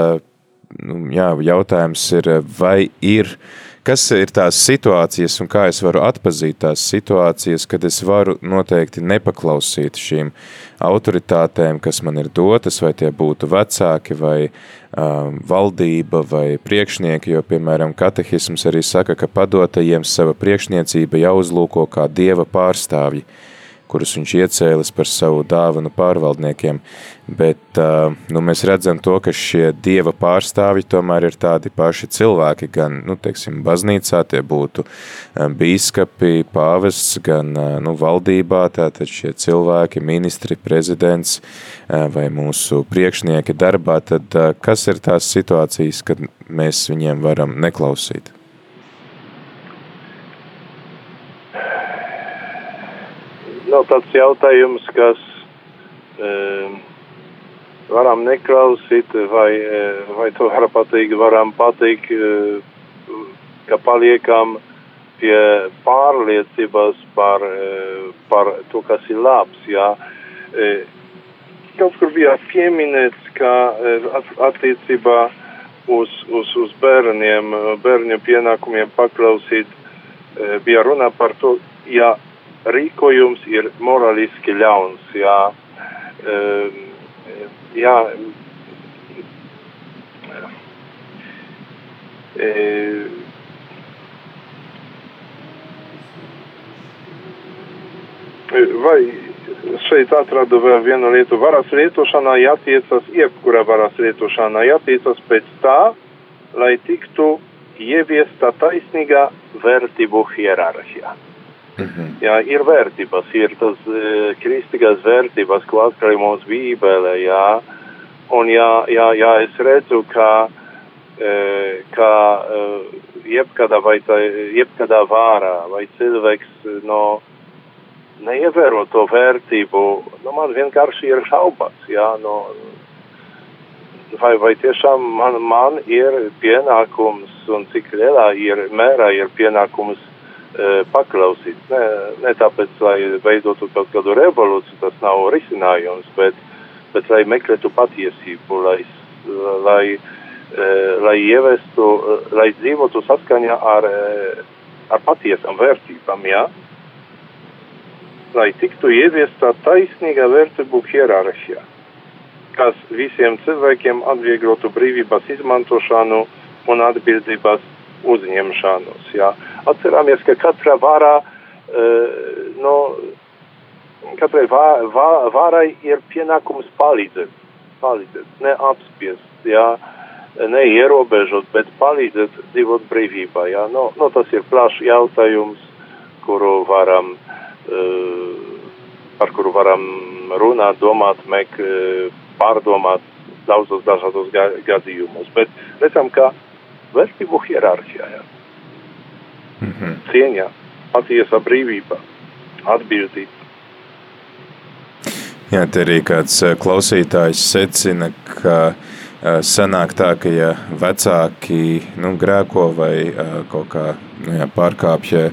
nu, jā, jautājums ir, vai ir, kas ir tās situācijas un kā es varu atpazīt tās situācijas, kad es varu noteikti nepaklausīt šīm autoritātēm, kas man ir dotas, vai tie būtu vecāki vai um, valdība vai priekšnieki, jo, piemēram, katehisms arī saka, ka padotajiem sava priekšniecība jāuzlūko kā dieva pārstāvji kurus viņš iecēlis par savu dāvanu pārvaldniekiem, bet nu, mēs redzam to, ka šie dieva pārstāvji tomēr ir tādi paši cilvēki, gan, nu, teiksim, baznīcā tie būtu bīskapi, pāvests, gan, nu, valdībā, tātad šie cilvēki, ministri, prezidents vai mūsu priekšnieki darbā, tad kas ir tās situācijas, kad mēs viņiem varam neklausīt? Nav tāds jautājums, kas e, varam neklausīt, vai, e, vai to var pateikt, varam pateikt, ka paliekam pie pārliecības par, e, par to, kas ir labs. Jā. Kaut kur bija pieminēts, ka attiecībā uz, uz, uz bērniem, bērņu pienākumiem paklausīt, bija runa par to, ja rīkojums ir moraliski ļauns, jā, jā, vai šeit atradu vēl vienu lietu. Varas lietošanā jātiecas, jebkura varas lietošanā jātiecas pēc tā, lai tiktu ieviesta taisnīga vērtību hierarhija. Mhm. Jā, ir vērtības, ir tas e, kristīgās vērtības, ko atklāja mums Bībele, jā. Un jā, jā, jā, es redzu, ka, e, ka e, jebkada vai tā, jebkada vārā vai cilvēks no neievēro to vērtību, nu, man vienkārši ir šaubas, jā, no, vai, vai tiešām man, man ir pienākums un cik lielā ir mērā ir pienākums e, paklausīt. Ne, ne tāpēc, lai veidotu kaut kādu revolūciju, tas nav risinājums, bet, bet lai meklētu patiesību, lai, lai, e, lai ievestu, lai dzīvotu saskaņā ar, e, ar patiesām vērtībām, jā. Ja? lai tiktu ieviesta taisnīga vērtību hierarhija, kas visiem cilvēkiem atvieglotu brīvības izmantošanu un atbildības uzņemšanos. Jā. Atcerāmies, ka katra vara, e, no, katrai vā, vā, varai ir pienākums palīdzēt, palīdzēt, neapspiest, jā, neierobežot, bet palīdzēt dzīvot brīvībā. Jā. No, no tas ir plašs jautājums, kuru varam Eh, par kuru varam runāt, domāt, mek, eh, pārdomāt daudzos dažādos gadījumos. Bet redzam, ka vērtību hierarhijā, jā. Mm -hmm. cieņā, patiesa brīvība, atbildība. Jā, te arī kāds eh, klausītājs secina, ka sanāk tā, ka ja vecāki nu, grēko vai kaut kā nu, jā, pārkāpja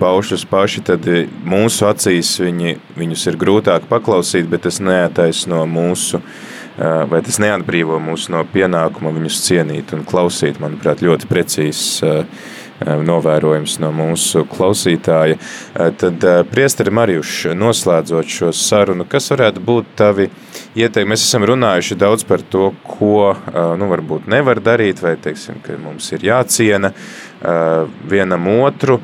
baušus paši, tad mūsu acīs viņi, viņus ir grūtāk paklausīt, bet tas neataisno mūsu, vai tas neatbrīvo mūs no pienākuma viņus cienīt un klausīt, manuprāt, ļoti precīzs novērojums no mūsu klausītāja. Tad, priesteri Marijuš, noslēdzot šo sarunu, kas varētu būt tavi ieteikumi? Mēs esam runājuši daudz par to, ko, nu, varbūt nevar darīt, vai, teiksim, ka mums ir jāciena vienam otru,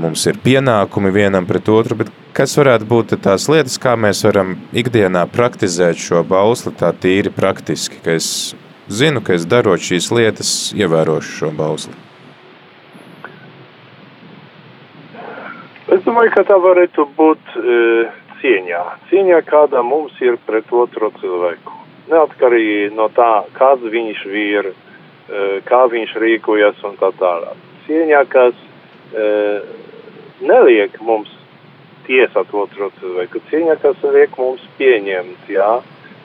mums ir pienākumi vienam pret otru, bet kas varētu būt tās lietas, kā mēs varam ikdienā praktizēt šo bausli tā tīri praktiski, ka es zinu, ka es darot šīs lietas, ievērošu šo bausli? Es domāju, ka tā varētu būt e, cieņā. Cieņā, kāda mums ir pret otru cilvēku. Neatkarīgi no tā, kāds viņš ir, e, kā viņš rīkojas un tā tālāk. Cieņā, kas e, neliek mums tiesāt otru cilvēku. Cieņa, kas liek mums pieņemt, jā.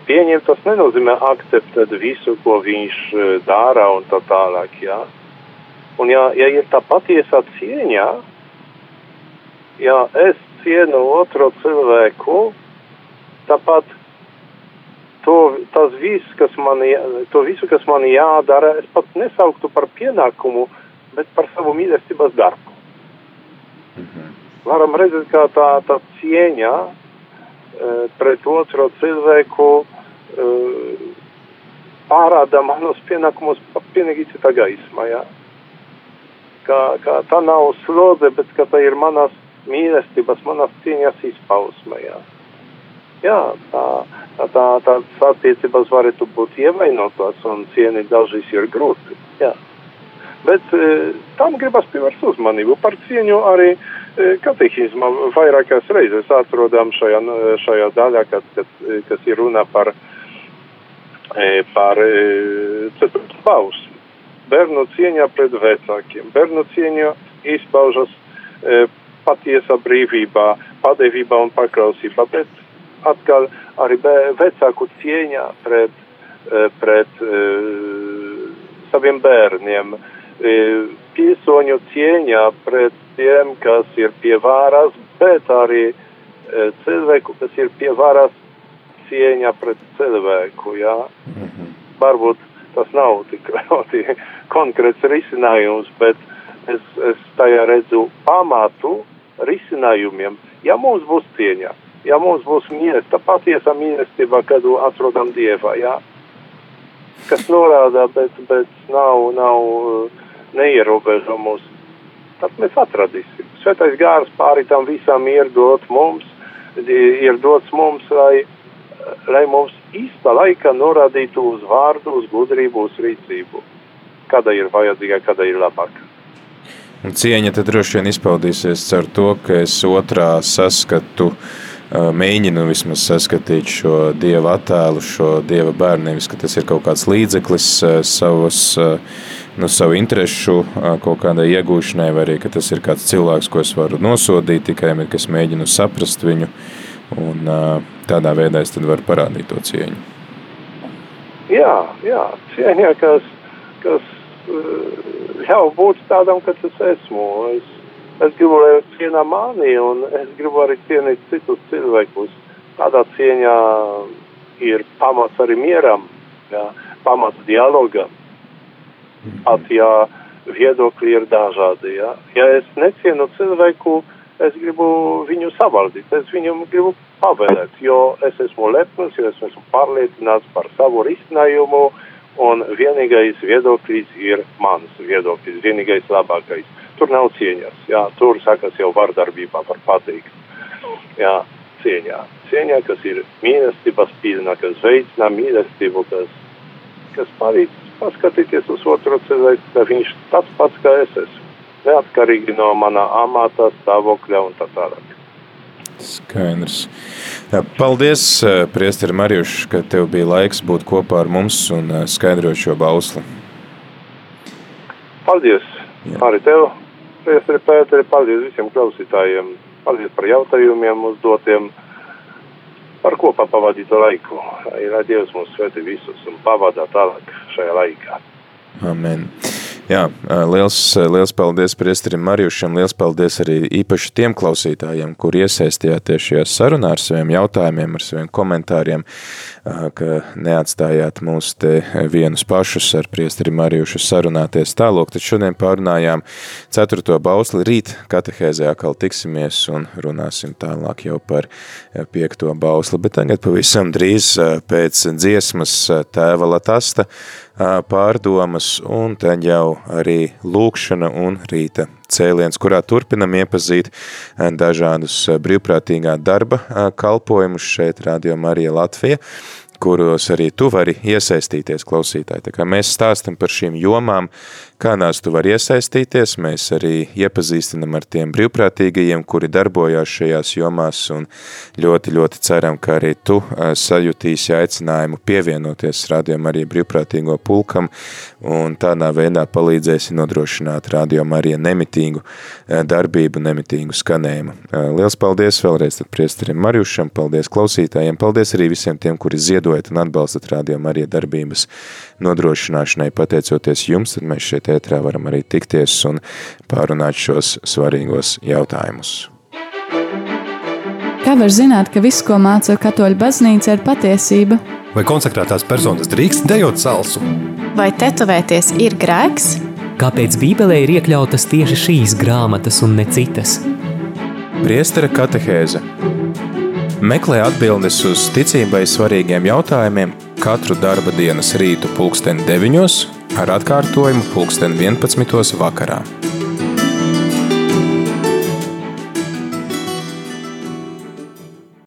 Pieņemt tas nenozīmē akceptēt visu, ko viņš e, dara un tā tālāk, jā. Un ja, ja ir tā patiesā cieņa, ja es cienu otru cilvēku, tāpat to, tas viss, kas man, to visu, kas man jādara, es pat nesauktu par pienākumu, bet par savu mīlestības darbu. Mhm. Varam redzēt, kā tā, tā cieņa e, pret otro cilvēku e, pārāda manos pienākumus pilnīgi citā gaismā. Ja? Kā, kā tā nav slodze, bet ka tā ir manas mīlestības, manas cieņas izpausme. Ja? Jā, tā, tā, tā, tādas attiecības varētu būt ievainotas un cienīt dažreiz ir grūti. Jā. Bet e, tam gribas pievērst uzmanību. Par cieņu arī e, katehismā vairākās reizes atrodam šajā, šajā daļā, kad, kad, kas ir runa par, e, par ceturtu bausmu. Bērnu cieņā pret vecākiem. Bērnu cieņa izpaužas patiesa brīvībā, padevībā un paklausībā, bet atkal arī vecāku cieņā pret, pret saviem bērniem. E, pilsoņu cieņā pret tiem, kas ir pie varas, bet arī e, cilvēku, kas ir pie varas cieņa pret cilvēku, jā. Mhm. Varbūt tas nav tik ļoti konkrēts risinājums, bet es, es tajā redzu pamatu risinājumiem. Ja mums būs cieņa, ja mums būs mīlestība, patiesa mīlestība, kad atrodam Dievā, jā, kas norāda, bet, bet nav, nav neierobežo mūs, tad mēs atradīsim. Svētais gārs pāri tam visam ir dot mums, ir dots mums, lai, lai mums īsta laika norādītu uz vārdu, uz gudrību, uz rīcību, kāda ir vajadzīga, kāda ir labāka. Cieņa tad droši vien izpaudīsies ar to, ka es otrā saskatu, mēģinu vismaz saskatīt šo dieva attēlu, šo dieva bērnu, nevis, ka tas ir kaut kāds līdzeklis savas, nu, savu interešu kaut kādai iegūšanai, vai arī, ka tas ir kāds cilvēks, ko es varu nosodīt tikai, bet kas mēģinu saprast viņu, un tādā veidā es tad varu parādīt to cieņu. Jā, jā, cieņa, kas, kas jau būt tādam, kas es esmu. Es, es gribu, lai cienā mani, un es gribu arī cienīt citus cilvēkus. Tādā cieņā ir pamats arī mieram, jā, pamats dialogam. Pat ja viedokļi ir dažādi. Jā. Ja es necienu cilvēku, es gribu viņu savaldīt, es viņam gribu pavēlēt, jo es esmu lepns, jo es esmu pārliecināts par savu risinājumu, uh, un vienīgais viedoklis ir mans viedoklis, vienīgais labākais. Tur nav cieņas, jā, tur sakas jau vardarbībā par pateikt. Jā, cieņā. Cieņā, kas ir mīlestības pilna, kas veicina mīlestību, kas, kas palīdz paskatīties uz otru cilvēku, ka viņš tāds pats kā es esmu. Neatkarīgi no mana amata, stāvokļa un tā tālāk. Skaidrs. Paldies, Priesteri Marijuš, ka tev bija laiks būt kopā ar mums un skaidrot šo bausli. Paldies Jā. arī tev, Priesteri Pēteri, paldies visiem klausītājiem, paldies par jautājumiem uzdotiem, par kopā pavadīto laiku. Ir Dievs mums svētī visus un pavadā tālāk šajā laikā. Amen. Jā, liels, liels paldies priesterim Marijušam, liels paldies arī īpaši tiem klausītājiem, kur iesaistījāties šajā sarunā ar saviem jautājumiem, ar saviem komentāriem, ka neatstājāt mūs te vienus pašus ar priesteri Marijušu sarunāties tālāk. Tad šodien pārunājām ceturto bausli, rīt katehēzē atkal tiksimies un runāsim tālāk jau par piekto bausli, bet tagad pavisam drīz pēc dziesmas tēva Latasta, pārdomas un tad jau arī lūkšana un rīta cēliens, kurā turpinam iepazīt dažādus brīvprātīgā darba kalpojumus šeit Radio Marija Latvija kuros arī tu vari iesaistīties klausītāji. Tā kā mēs stāstam par šīm jomām, kādās tu vari iesaistīties, mēs arī iepazīstinam ar tiem brīvprātīgajiem, kuri darbojās šajās jomās un ļoti, ļoti ceram, ka arī tu sajutīsi aicinājumu pievienoties rādījumam arī brīvprātīgo pulkam un tādā veidā palīdzēsi nodrošināt rādījumam arī nemitīgu darbību, nemitīgu skanējumu. Liels paldies vēlreiz tad priesterim Mariušam, paldies klausītājiem, paldies arī visiem tiem, kuri ziedojat un atbalstat rādījumam arī darbības nodrošināšanai. Pateicoties jums, tad mēs šeit ētrā varam arī tikties un pārunāt šos svarīgos jautājumus. Kā var zināt, ka viss, ko māca katoļu baznīca, ir patiesība? Vai konsekrētās personas drīkst dejot salsu? Vai tetovēties ir grēks? Kāpēc Bībelē ir iekļautas tieši šīs grāmatas un ne citas? Priestera katehēze Meklē atbildes uz ticībai svarīgiem jautājumiem katru darba dienas rītu pulksteni 9 ar atkārtojumu pulksteni 11 vakarā.